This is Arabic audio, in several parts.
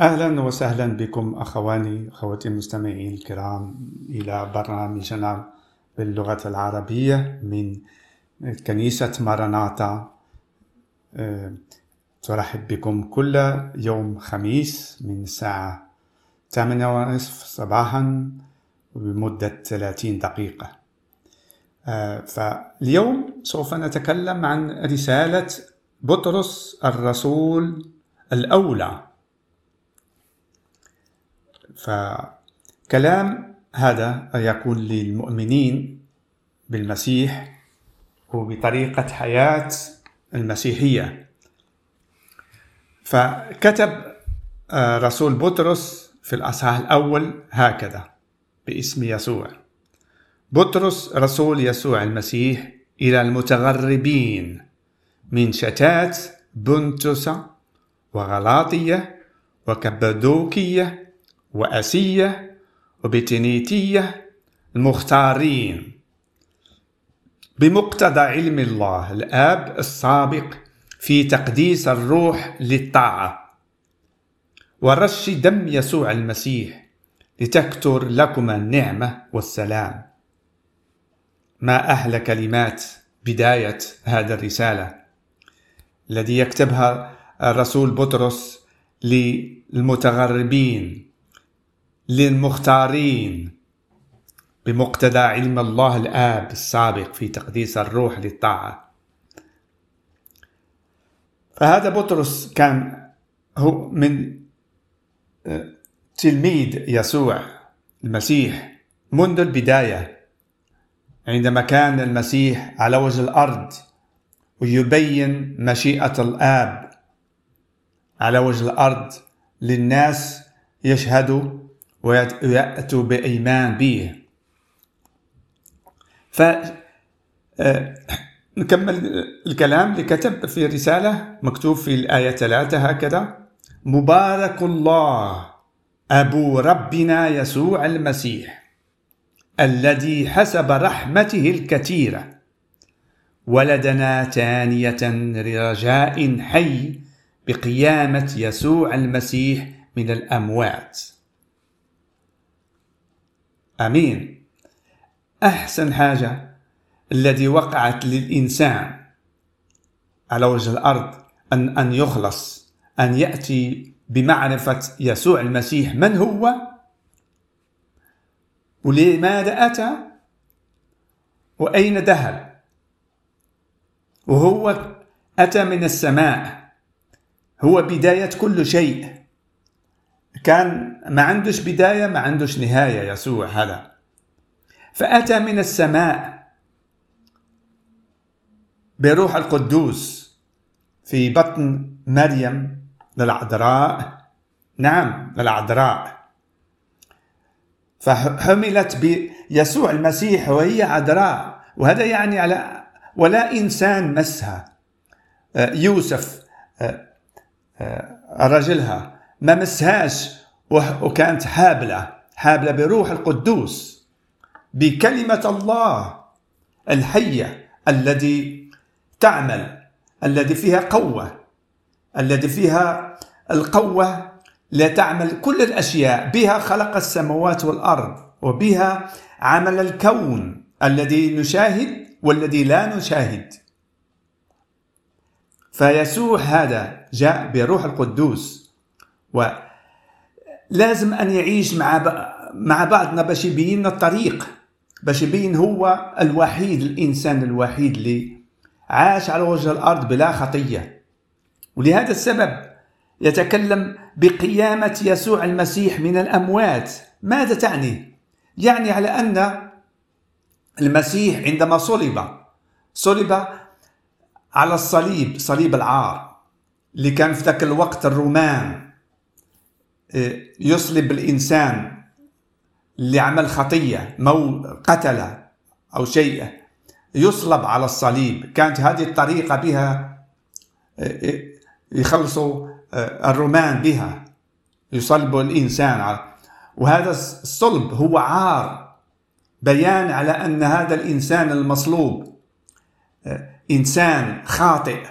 أهلا وسهلا بكم أخواني أخواتي المستمعين الكرام إلى برنامجنا باللغة العربية من كنيسة ماراناتا. أه، ترحب بكم كل يوم خميس من الساعة 8 ونصف صباحا بمدة 30 دقيقة. أه، فاليوم سوف نتكلم عن رسالة بطرس الرسول الأولى. فكلام هذا يكون للمؤمنين بالمسيح وبطريقة حياة المسيحية. فكتب آه، رسول بطرس في الأصحاح الأول هكذا باسم يسوع. بطرس رسول يسوع المسيح إلى المتغربين من شتات بنتس وغلاطية وكبدوكية وأسية وبتنيتية المختارين. بمقتضى علم الله الآب السابق في تقديس الروح للطاعة. ورش دم يسوع المسيح لتكتر لكما النعمة والسلام. ما أحلى كلمات بداية هذه الرسالة الذي يكتبها الرسول بطرس للمتغربين. للمختارين. بمقتضى علم الله الآب السابق في تقديس الروح للطاعة. فهذا بطرس كان هو من آه، تلميذ يسوع المسيح منذ البداية عندما كان المسيح على وجه الأرض ويبين مشيئة الآب على وجه الأرض للناس يشهدوا ويأتوا بإيمان به. ف آه، نكمل الكلام. اللي كتب في رسالة مكتوب في الآية ثلاثة هكذا مبارك الله أبو ربنا يسوع المسيح الذي حسب رحمته الكثيرة ولدنا ثانية رجاء حي بقيامة يسوع المسيح من الأموات. آمين. أحسن حاجة الذي وقعت للإنسان على وجه الأرض ان أن يخلص أن يأتي بمعرفة يسوع المسيح. من هو؟ ولماذا أتى؟ وأين ذهب؟ وهو أتى من السماء. هو بداية كل شيء. كان ما عندوش بداية ما عندوش نهاية يسوع هذا. فأتى من السماء بروح القدوس في بطن مريم للعذراء. نعم للعذراء. فحملت بيسوع المسيح وهي عذراء. وهذا يعني على ولا إنسان مسها. آه، يوسف آه، آه، رجلها. ما مسهاش. وكانت حابلة حابلة بروح القدوس. بكلمة الله الحية الذي تعمل الذي فيها قوة الذي فيها القوة لتعمل كل الأشياء. بها خلق السماوات والأرض وبها عمل الكون الذي نشاهد والذي لا نشاهد. فيسوع هذا جاء بروح القدوس. ولازم أن يعيش مع مع بعضنا باش يبين الطريق باش يبين هو الوحيد الإنسان الوحيد اللي عاش على وجه الأرض بلا خطية. ولهذا السبب يتكلم بقيامة يسوع المسيح من الأموات. ماذا تعني؟ يعني على أن المسيح عندما صلب صلب على الصليب صليب العار اللي كان في ذاك الوقت الرومان. يصلب الإنسان اللي عمل خطية مو قتل أو شيء. يصلب على الصليب. كانت هذه الطريقة بها آه، آه، يخلصوا الرومان بها. يصلبوا الإنسان وهذا الصلب هو عار بيان على أن هذا الإنسان المصلوب إنسان خاطئ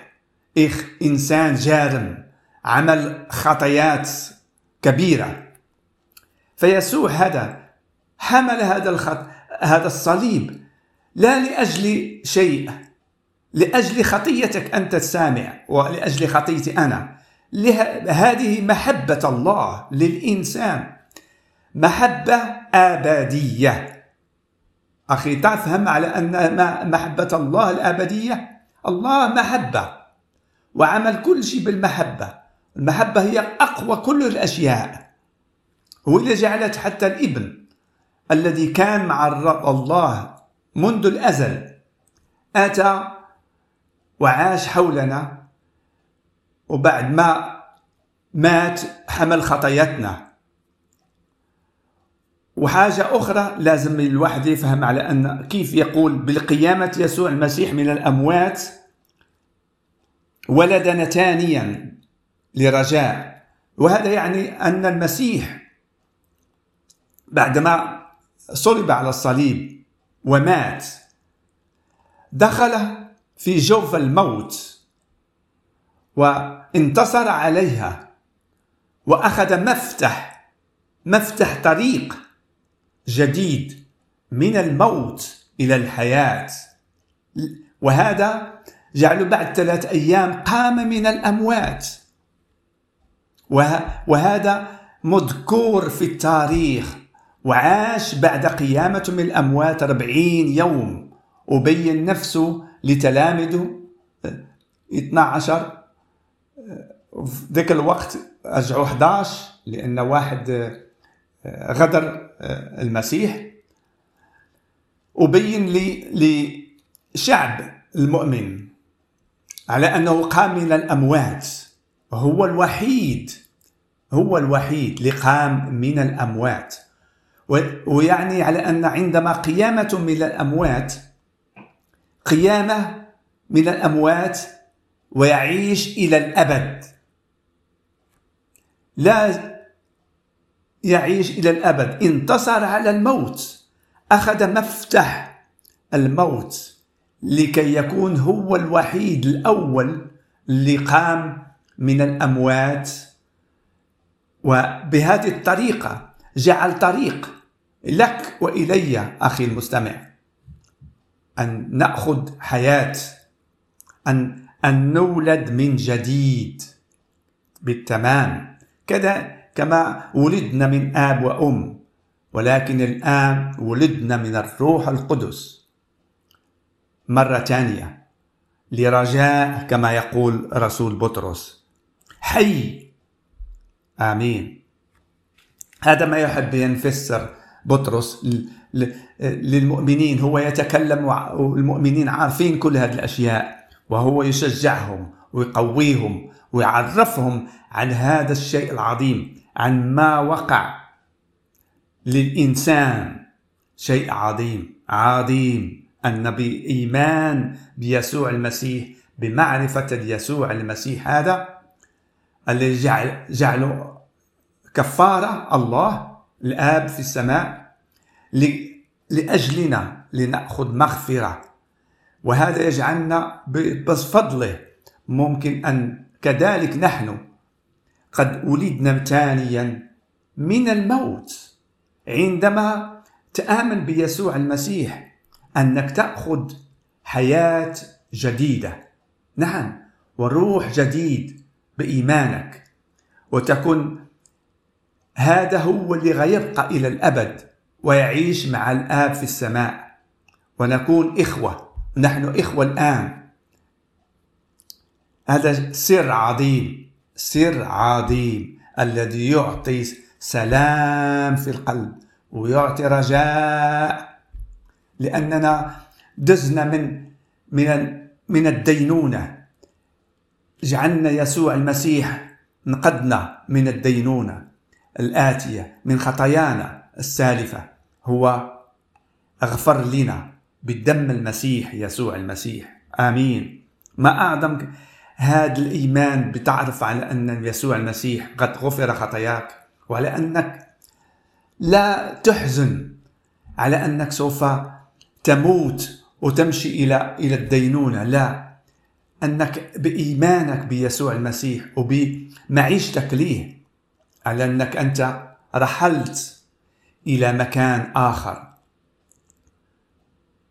إخ إنسان جارم عمل خطايات كبيرة. فيسوع هذا حمل هذا الخط هذا الصليب لا لأجل شيء لأجل خطيتك أنت السامع ولأجل خطيتي أنا. هذه محبة الله للإنسان محبة أبدية أخي تفهم على أن محبة الله الأبدية الله محبة وعمل كل شيء بالمحبة. المحبة هي أقوى كل الأشياء. هو اللي جعلت حتى الإبن الذي كان مع الله منذ الأزل أتى وعاش حولنا وبعد ما مات حمل خطاياتنا. وحاجة أخرى لازم الواحد يفهم على أن كيف يقول بالقيامة يسوع المسيح من الأموات ولدنا ثانيا. لرجاء. وهذا يعني أن المسيح بعدما صلب على الصليب ومات دخل في جوف الموت وانتصر عليها وأخذ مفتح مفتح طريق جديد من الموت إلى الحياة. وهذا جعله بعد ثلاث أيام قام من الأموات. وهذا مذكور في التاريخ وعاش بعد قيامته من الأموات أربعين يوم. وبين نفسه لتلامذه 12 في ذاك الوقت رجعوا 11 لأن واحد غدر المسيح. وبين لشعب المؤمن على أنه قام من الأموات. هو الوحيد هو الوحيد اللي قام من الأموات. ويعني على أن عندما قيامة من الأموات قيامة من الأموات ويعيش إلى الأبد. لا يعيش إلى الأبد. انتصر على الموت. أخذ مفتح الموت لكي يكون هو الوحيد الأول اللي قام من الأموات. وبهذه الطريقة جعل طريق لك وإلي أخي المستمع أن نأخذ حياة أن أن نولد من جديد. بالتمام. كذا كما ولدنا من آب وأم ولكن الان ولدنا من الروح القدس. مرة ثانية. لرجاء كما يقول رسول بطرس. حي. آمين. هذا ما يحب ينفسر بطرس. للمؤمنين هو يتكلم والمؤمنين عارفين كل هذه الأشياء وهو يشجعهم ويقويهم ويعرفهم عن هذا الشيء العظيم عن ما وقع للإنسان. شيء عظيم عظيم. ان بايمان بيسوع المسيح بمعرفة يسوع المسيح. هذا الذي جعل جعله كفارة الله الآب في السماء لأجلنا لنأخذ مغفرة. وهذا يجعلنا بفضله ممكن أن كذلك نحن قد ولدنا ثانيا من الموت. عندما تآمن بيسوع المسيح أنك تأخذ حياة جديدة. نعم وروح جديد. بإيمانك وتكون هذا هو اللي غيبقى إلى الأبد ويعيش مع الآب في السماء. ونكون إخوة نحن إخوة الآن. هذا سر عظيم سر عظيم الذي يعطي سلام في القلب ويعطي رجاء لأننا دزنا من من من الدينونة. جعلنا يسوع المسيح نقدنا من الدينونة الآتية من خطايانا السالفة. هو أغفر لنا بالدم المسيح يسوع المسيح. آمين. ما أعظم هذا الإيمان بتعرف على أن يسوع المسيح قد غفر خطاياك وعلى أنك لا تحزن على أنك سوف تموت وتمشي إلى إلى الدينونة. لا. أنك بإيمانك بيسوع المسيح وبمعيشتك ليه على أنك أنت رحلت إلى مكان آخر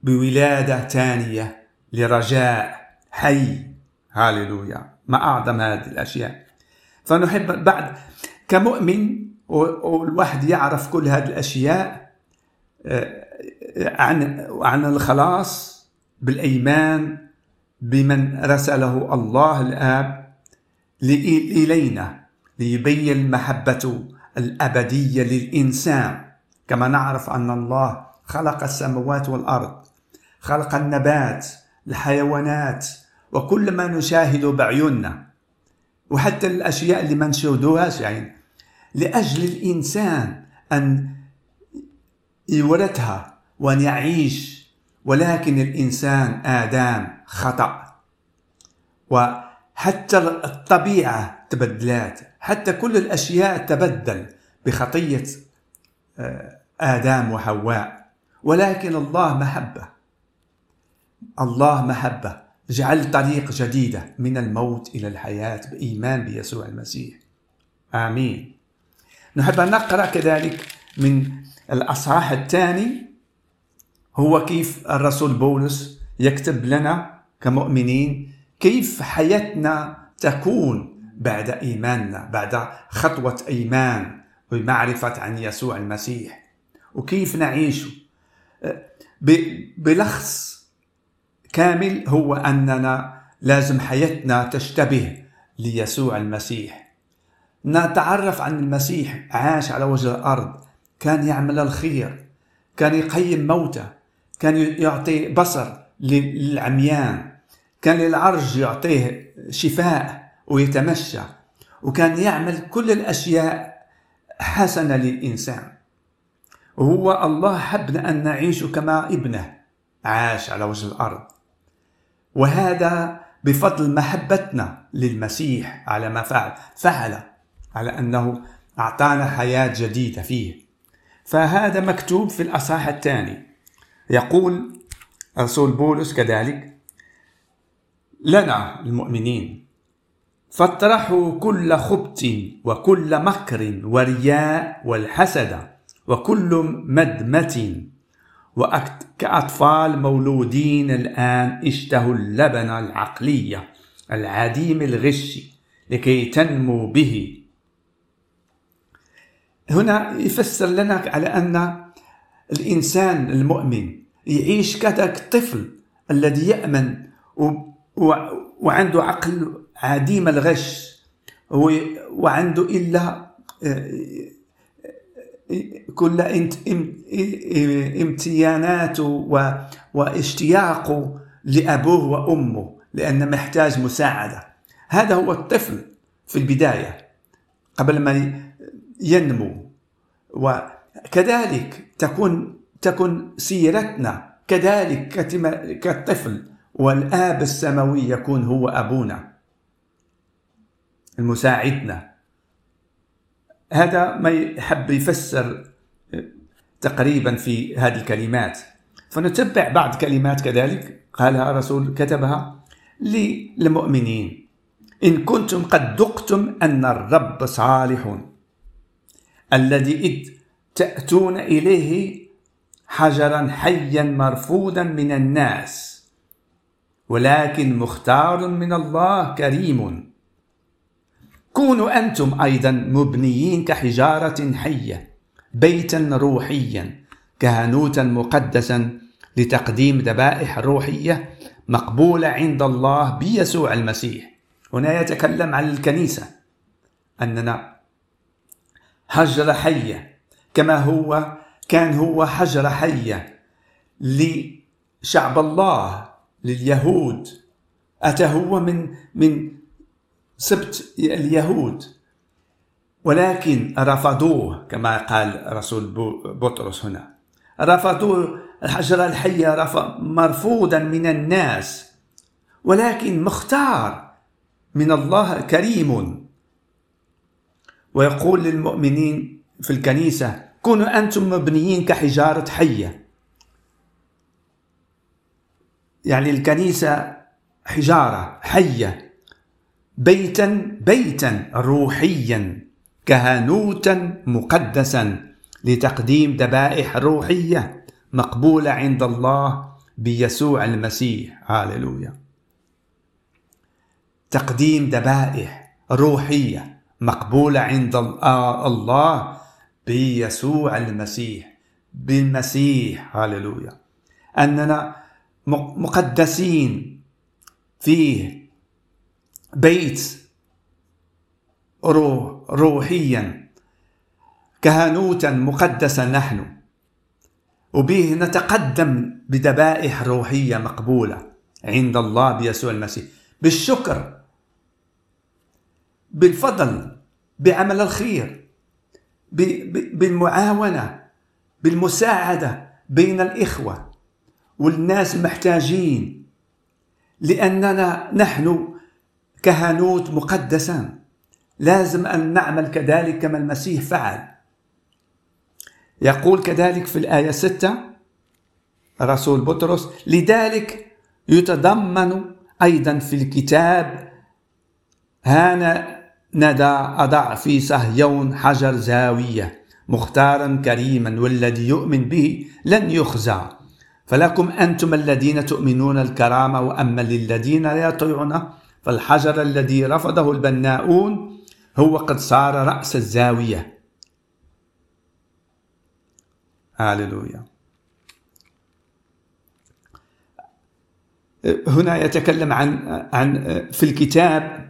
بولادة ثانية لرجاء حي. هاليلويا. ما أعظم هذه الأشياء. فنحب بعد كمؤمن والواحد يعرف كل هذه الأشياء آه، عن عن الخلاص بالإيمان بمن رسله الله الآب إلينا ليبين محبته الأبدية للإنسان. كما نعرف أن الله خلق السماوات والأرض خلق النبات الحيوانات وكل ما نشاهد بعيوننا وحتى الأشياء اللي ما نشاهدوهاش يعني لأجل الإنسان أن يورثها وأن يعيش. ولكن الإنسان آدم خطأ. وحتى الطبيعة تبدلات. حتى كل الأشياء تبدل بخطية آه، آدم وحواء. ولكن الله محبة. الله محبة. جعل طريق جديدة من الموت إلى الحياة بإيمان بيسوع المسيح. آمين. نحب أن نقرأ كذلك من الأصحاح الثاني. هو كيف الرسول بولس يكتب لنا كمؤمنين كيف حياتنا تكون بعد إيماننا بعد خطوة إيمان ومعرفة عن يسوع المسيح؟ وكيف نعيش؟ بلخص كامل هو أننا لازم حياتنا تشتبه ليسوع المسيح. نتعرف عن المسيح عاش على وجه الأرض كان يعمل الخير كان يقيم موتى كان يعطي بصر للعميان. كان للعرج يعطيه شفاء ويتمشى وكان يعمل كل الأشياء حسنة للإنسان. وهو الله حبنا أن نعيش كما ابنه عاش على وجه الأرض. وهذا بفضل محبتنا للمسيح على ما فعل. فعل على أنه أعطانا حياة جديدة فيه. فهذا مكتوب في الأصحاح الثاني. يقول رسول بولس كذلك؟ لنا المؤمنين. فاطرحوا كل خبث وكل مكر ورياء والحسد وكل مدمة. وكأطفال مولودين الآن اشتهوا اللبن العقلية العديم الغش لكي تنمو به. هنا يفسر لنا على أن الإنسان المؤمن يعيش كذاك الطفل الذي يأمن وعنده عقل عديم الغش وعنده إلا كل امتياناته واشتياقه لأبوه وأمه لأنه محتاج مساعدة. هذا هو الطفل في البداية قبل ما ينمو. وكذلك تكون تكون سيرتنا كذلك كالطفل والآب السماوي يكون هو أبونا. المساعدنا. هذا ما يحب يفسر تقريبا في هذه الكلمات. فنتبع بعض كلمات كذلك قالها الرسول كتبها للمؤمنين. إن كنتم قد ذقتم أن الرب صالح الذي إذ تأتون إليه حجرا حيا مرفودا من الناس. ولكن مختار من الله كريم. كونوا أنتم أيضا مبنيين كحجارة حية بيتا روحيا كهنوتا مقدسا لتقديم ذبائح روحية مقبولة عند الله بيسوع المسيح. هنا يتكلم عن الكنيسة. أننا حجرة حية كما هو كان هو حجرة حية لشعب الله لليهود. أتى هو من من سبت اليهود. ولكن رفضوه كما قال رسول بطرس هنا. رفضوه الحجر الحية مرفوضا من الناس. ولكن مختار من الله كريم. ويقول للمؤمنين في الكنيسة كونوا أنتم مبنيين كحجارة حية. يعني الكنيسة حجارة حية. بيتا بيتا روحيا كهنوتا مقدسا لتقديم ذبائح روحية مقبولة عند الله بيسوع المسيح. هاللويا. تقديم ذبائح روحية مقبولة عند الله بيسوع المسيح بالمسيح هاللويا أننا مقدسين فيه بيت روح روحيا كهنوتا مقدسا نحن. وبه نتقدم بذبائح روحية مقبولة عند الله بيسوع المسيح. بالشكر بالفضل بعمل الخير. بالمعاونة بالمساعدة بين الإخوة والناس المحتاجين لأننا نحن كهنوت مقدسا. لازم أن نعمل كذلك كما المسيح فعل. يقول كذلك في الآية 6 رسول بطرس لذلك يتضمن أيضا في الكتاب هانا ندى أضع في صهيون حجر زاوية مختارا كريما والذي يؤمن به لن يخزى. فلكم أنتم الذين تؤمنون الكرامة وأما للذين لا يطيعون فالحجر الذي رفضه البناؤون هو قد صار رأس الزاوية. هاللويا. هنا يتكلم عن عن في الكتاب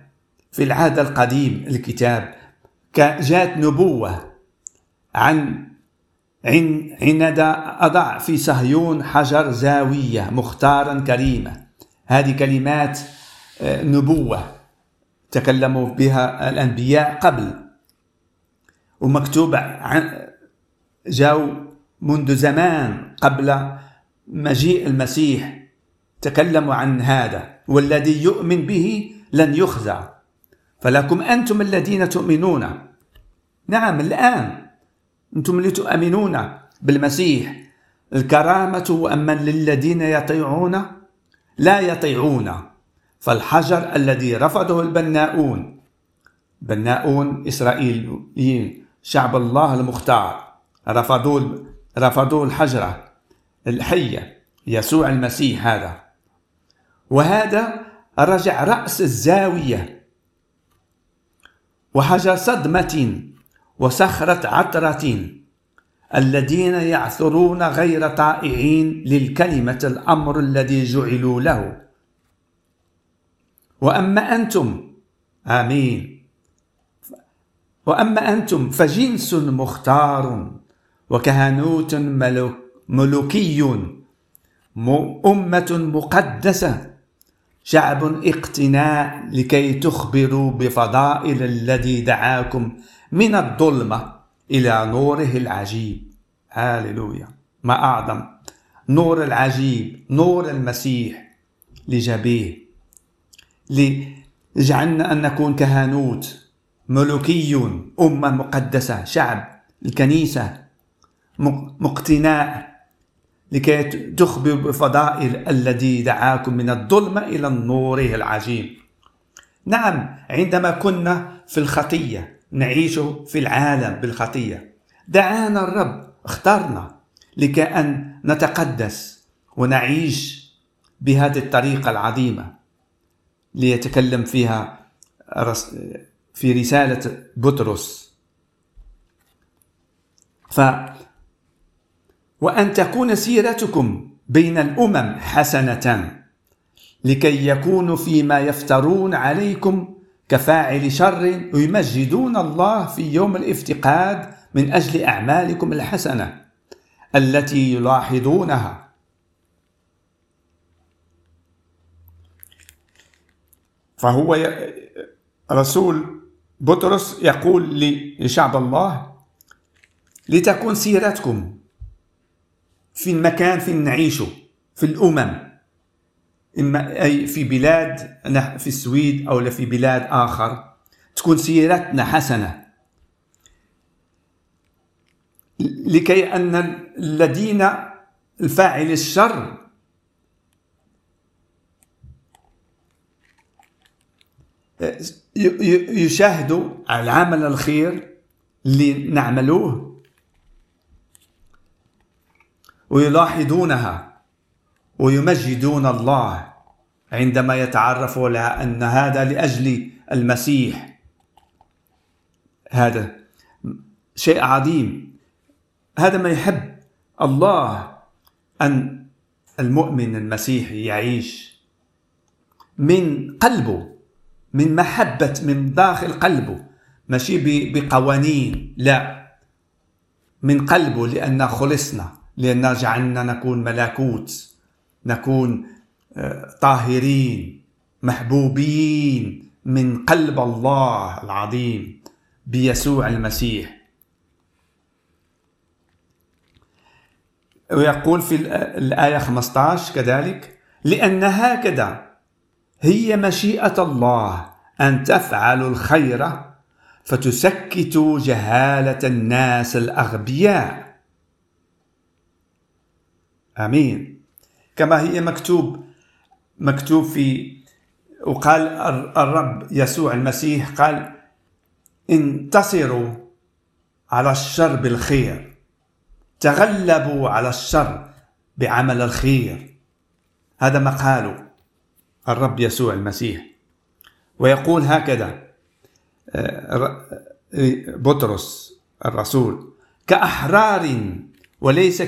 في العهد القديم الكتاب جاءت نبوة عن عند أضع في صهيون حجر زاوية مختارا كريمة. هذه كلمات آه، نبوة تكلموا بها الأنبياء قبل. ومكتوب عن جاءوا منذ زمان قبل مجيء المسيح. تكلموا عن هذا والذي يؤمن به لن يخزى فلكم أنتم الذين تؤمنون. نعم الآن أنتم اللي تؤمنون بالمسيح. الكرامة وأما للذين يطيعون؟ لا يطيعون. فالحجر الذي رفضه البناؤون. بناؤون إسرائيليين شعب الله المختار. رفضوا رفضوا الحجرة الحية يسوع المسيح هذا. وهذا رجع رأس الزاوية. وحجر صدمة وصخرة عطرة الذين يعثرون غير طائعين للكلمة الأمر الذي جعلوا له. وأما أنتم آمين. وأما أنتم فجنس مختار وكهنوت ملوكي أمة مقدسة. شعب اقتناء لكي تخبروا بفضائل الذي دعاكم من الظلمة إلى نوره العجيب. هاللويا. ما أعظم. نور العجيب نور المسيح لجبيه. لجعلنا أن نكون كهنوت ملوكي أمة مقدسة شعب الكنيسة مقتناء. لكي تخبر بفضائل الذي دعاكم من الظلمة إلى النور العجيب نعم عندما كنا في الخطية نعيش في العالم بالخطية. دعانا الرب اختارنا لكي أن نتقدس ونعيش بهذه الطريقة العظيمة. ليتكلم فيها في رسالة بطرس. ف وأن تكون سيرتكم بين الأمم حسنة لكي يكونوا فيما يفترون عليكم كفاعل شر ويمجدون الله في يوم الافتقاد من أجل أعمالكم الحسنة التي يلاحظونها. فهو ي... رسول بطرس يقول لشعب الله لتكن سيرتكم في المكان في نعيشه في الأمم. إما أي في بلاد في السويد أو في بلاد آخر تكون سيرتنا حسنة. لكي أن الذين الفاعل الشر يشاهدوا العمل الخير اللي نعملوه ويلاحظونها ويمجدون الله عندما يتعرفوا على أن هذا لأجل المسيح. هذا شيء عظيم. هذا ما يحب الله أن المؤمن المسيحي يعيش من قلبه من محبة من داخل قلبه. ماشي بقوانين لا. من قلبه لأن خلصنا. لأن جعلنا نكون ملكوت نكون آه، طاهرين محبوبين من قلب الله العظيم بيسوع المسيح. ويقول في الآية 15 كذلك لأن هكذا هي مشيئة الله أن تفعلوا الخير فتسكتوا جهالة الناس الأغبياء. آمين. كما هي مكتوب مكتوب في وقال الرب يسوع المسيح قال انتصروا على الشر بالخير تغلبوا على الشر بعمل الخير. هذا ما قاله الرب يسوع المسيح. ويقول هكذا آه، بطرس الرسول كأحرار وليس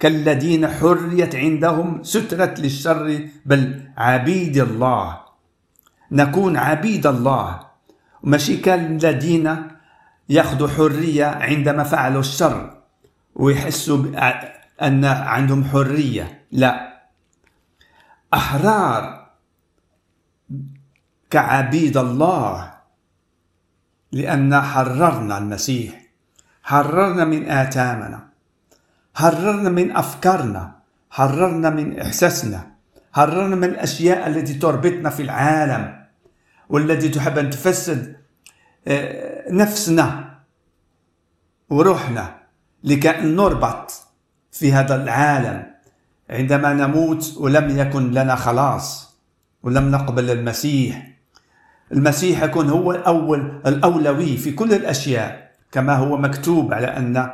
كالذين حريت عندهم سترة للشر بل عبيد الله. نكون عبيد الله. ماشي كالذين ياخذوا حرية عندما فعلوا الشر ويحسوا أن عندهم حرية. لا. أحرار كعبيد الله لأن حررنا المسيح. حررنا من آثامنا. حررنا من أفكارنا حررنا من إحساسنا حررنا من الأشياء التي تربطنا في العالم والتي تحب أن تفسد آه، نفسنا وروحنا لكي نربط في هذا العالم. عندما نموت ولم يكن لنا خلاص ولم نقبل المسيح. المسيح يكون هو الأول الأولوي في كل الأشياء كما هو مكتوب على أن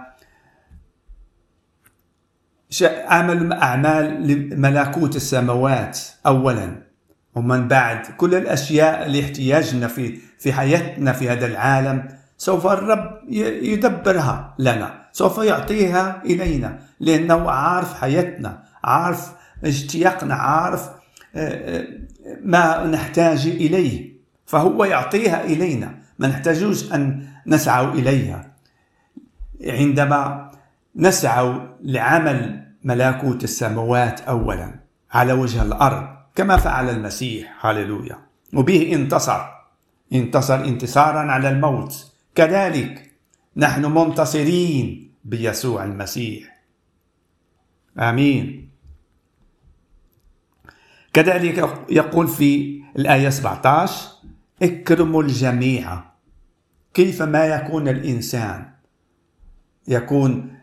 عمل أعمال لملكوت السماوات أولا. ومن بعد كل الأشياء اللي احتياجنا في في حياتنا في هذا العالم سوف الرب يدبرها لنا سوف يعطيها إلينا لأنه عارف حياتنا عارف اشتياقنا عارف آه، آه، ما نحتاج إليه. فهو يعطيها إلينا ما نحتاجوش أن نسعى إليها. عندما نسعى لعمل ملكوت السماوات أولا على وجه الأرض كما فعل المسيح هللويا. وبه انتصر. انتصر انتصارا على الموت. كذلك نحن منتصرين بيسوع المسيح. آمين. كذلك يقول في الآية 17 اكرموا الجميع. كيفما يكون الإنسان؟ يكون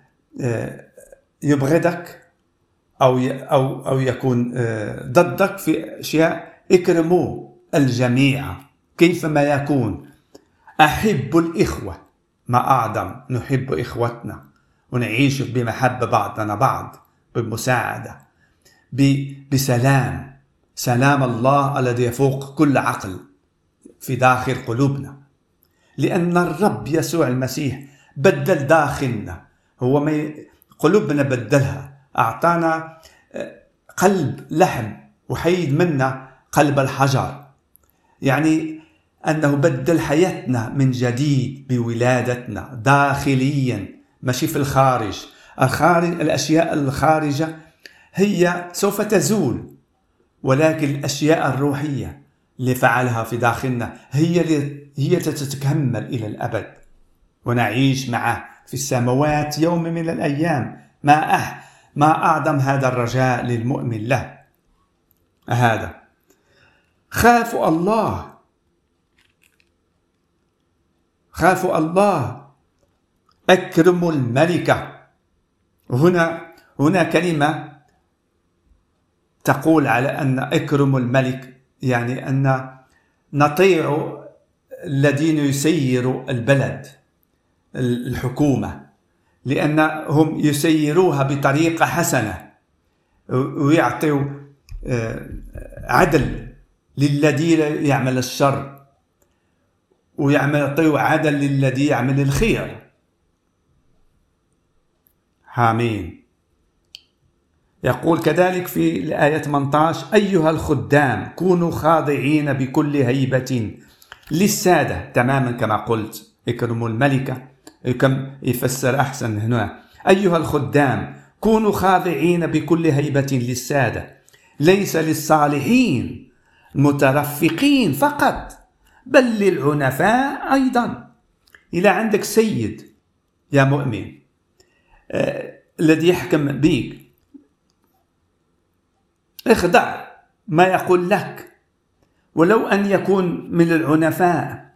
يبغضك أو أو أو يكون آه، ضدك في أشياء. اكرموا الجميع كيفما يكون. أحب الإخوة ما أعظم. نحب إخوتنا ونعيش بمحبة بعضنا بعض بمساعدة بسلام. سلام الله الذي يفوق كل عقل في داخل قلوبنا. لأن الرب يسوع المسيح بدل داخلنا هو ما قلوبنا بدلها. أعطانا آه، قلب لحم وحيد منا قلب الحجر. يعني أنه بدل حياتنا من جديد بولادتنا داخليا ماشي في الخارج. الخارج الأشياء الخارجة هي سوف تزول ولكن الأشياء الروحية اللي فعلها في داخلنا هي هي تتكمل إلى الأبد. ونعيش معه. في السماوات يوم من الأيام. ما أح ما أعظم هذا الرجاء للمؤمن له. هذا. خافوا الله. خافوا الله. أكرموا الملكة. هنا هنا كلمة تقول على أن أكرموا الملك يعني أن نطيع الذين يسيروا البلد. الحكومة لأنهم يسيروها بطريقة حسنة ويعطوا آه، عدل للذي يعمل الشر ويعمل يعطيوا عدل للذي يعمل الخير. آمين. يقول كذلك في الآية 18 أيها الخدام كونوا خاضعين بكل هيبة للسادة تماما كما قلت اكرموا الملكة. كم يفسر أحسن هنا. أيها الخدام كونوا خاضعين بكل هيبة للسادة. ليس للصالحين مترفقين فقط بل للعنفاء أيضا. إذا عندك سيد يا مؤمن آه الذي يحكم بك اخضع ما يقول لك ولو أن يكون من العنفاء.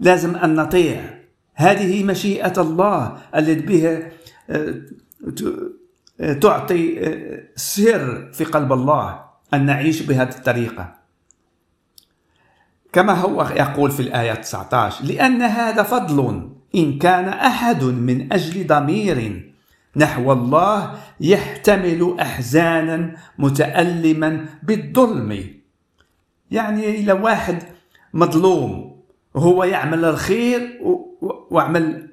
لازم أن نطيع. هذه مشيئة الله التي بها آه، آه، تعطي آه، سر في قلب الله أن نعيش بهذه الطريقة. كما هو يقول في الآية 19 لأن هذا فضل إن كان أحد من أجل ضمير نحو الله يحتمل أحزانا متألما بالظلم. يعني إلى واحد مظلوم هو يعمل الخير وعمل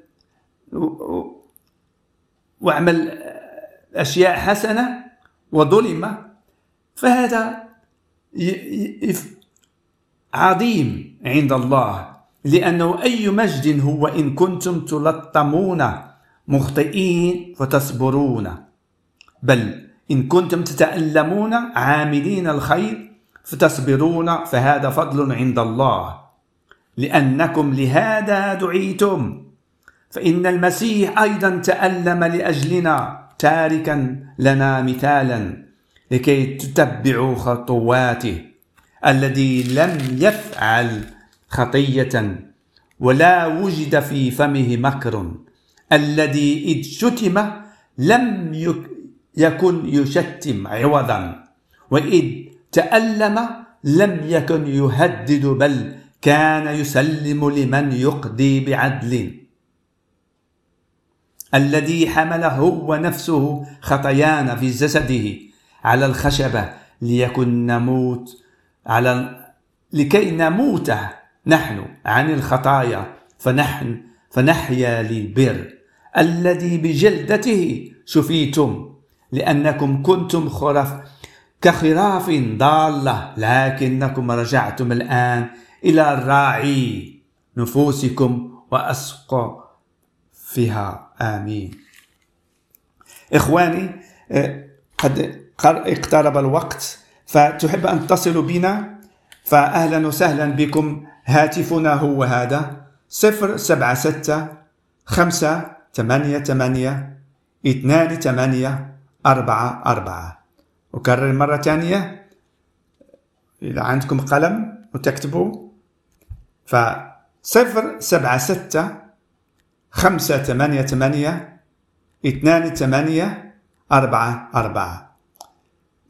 وعمل أشياء حسنة وظلم فهذا عظيم عند الله لأنه أي مجد هو إن كنتم تلطمون مخطئين فتصبرون بل إن كنتم تتألمون عاملين الخير فتصبرون فهذا فضل عند الله. لأنكم لهذا دعيتم. فإن المسيح أيضا تألم لأجلنا تاركا لنا مثالا لكي تتبعوا خطواته الذي لم يفعل خطية ولا وجد في فمه مكر الذي إذ شتم لم يكن يشتم عوضا وإذ تألم لم يكن يهدد بل كان يسلم لمن يقضي بعدل. الذي حمل هو نفسه خطايانا في جسده على الخشبة ليكن نموت على لكي نموت نحن عن الخطايا. فنحن فنحيا للبر الذي بجلدته شفيتم لأنكم كنتم خرف كخراف ضالة. لكنكم رجعتم الآن إلى الراعي نفوسكم وأسقى فيها. آمين. إخواني آه، قد اقترب الوقت فتحب أن تصلوا بنا؟ فأهلا وسهلا بكم. هاتفنا هو هذا صفر سبعة ستة خمسة ثمانية ثمانية اثنان ثمانية أربعة أربعة. أكرر مرة ثانية. إذا عندكم قلم وتكتبوا. فصفر سبعة ستة خمسة ثمانية ثمانية اثنان ثمانية أربعة أربعة.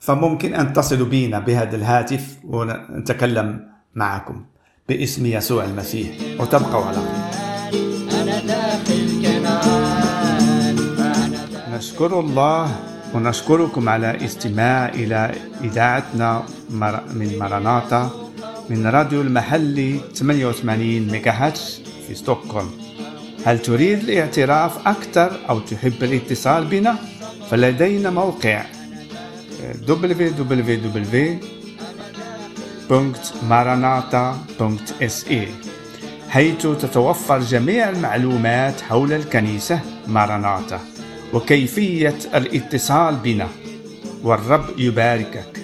فممكن أن تصلوا بنا بهذا الهاتف ونتكلم معكم باسم يسوع المسيح. وتبقوا على نشكر الله ونشكركم على استماع إلى إذاعتنا من مراناتا من راديو المحلي 88 ميجا في ستوكهولم. هل تريد الاعتراف أكثر أو تحب الاتصال بنا؟ فلدينا موقع www.maranata.se حيث تتوفر جميع المعلومات حول الكنيسة ماراناتا وكيفية الاتصال بنا والرب يباركك.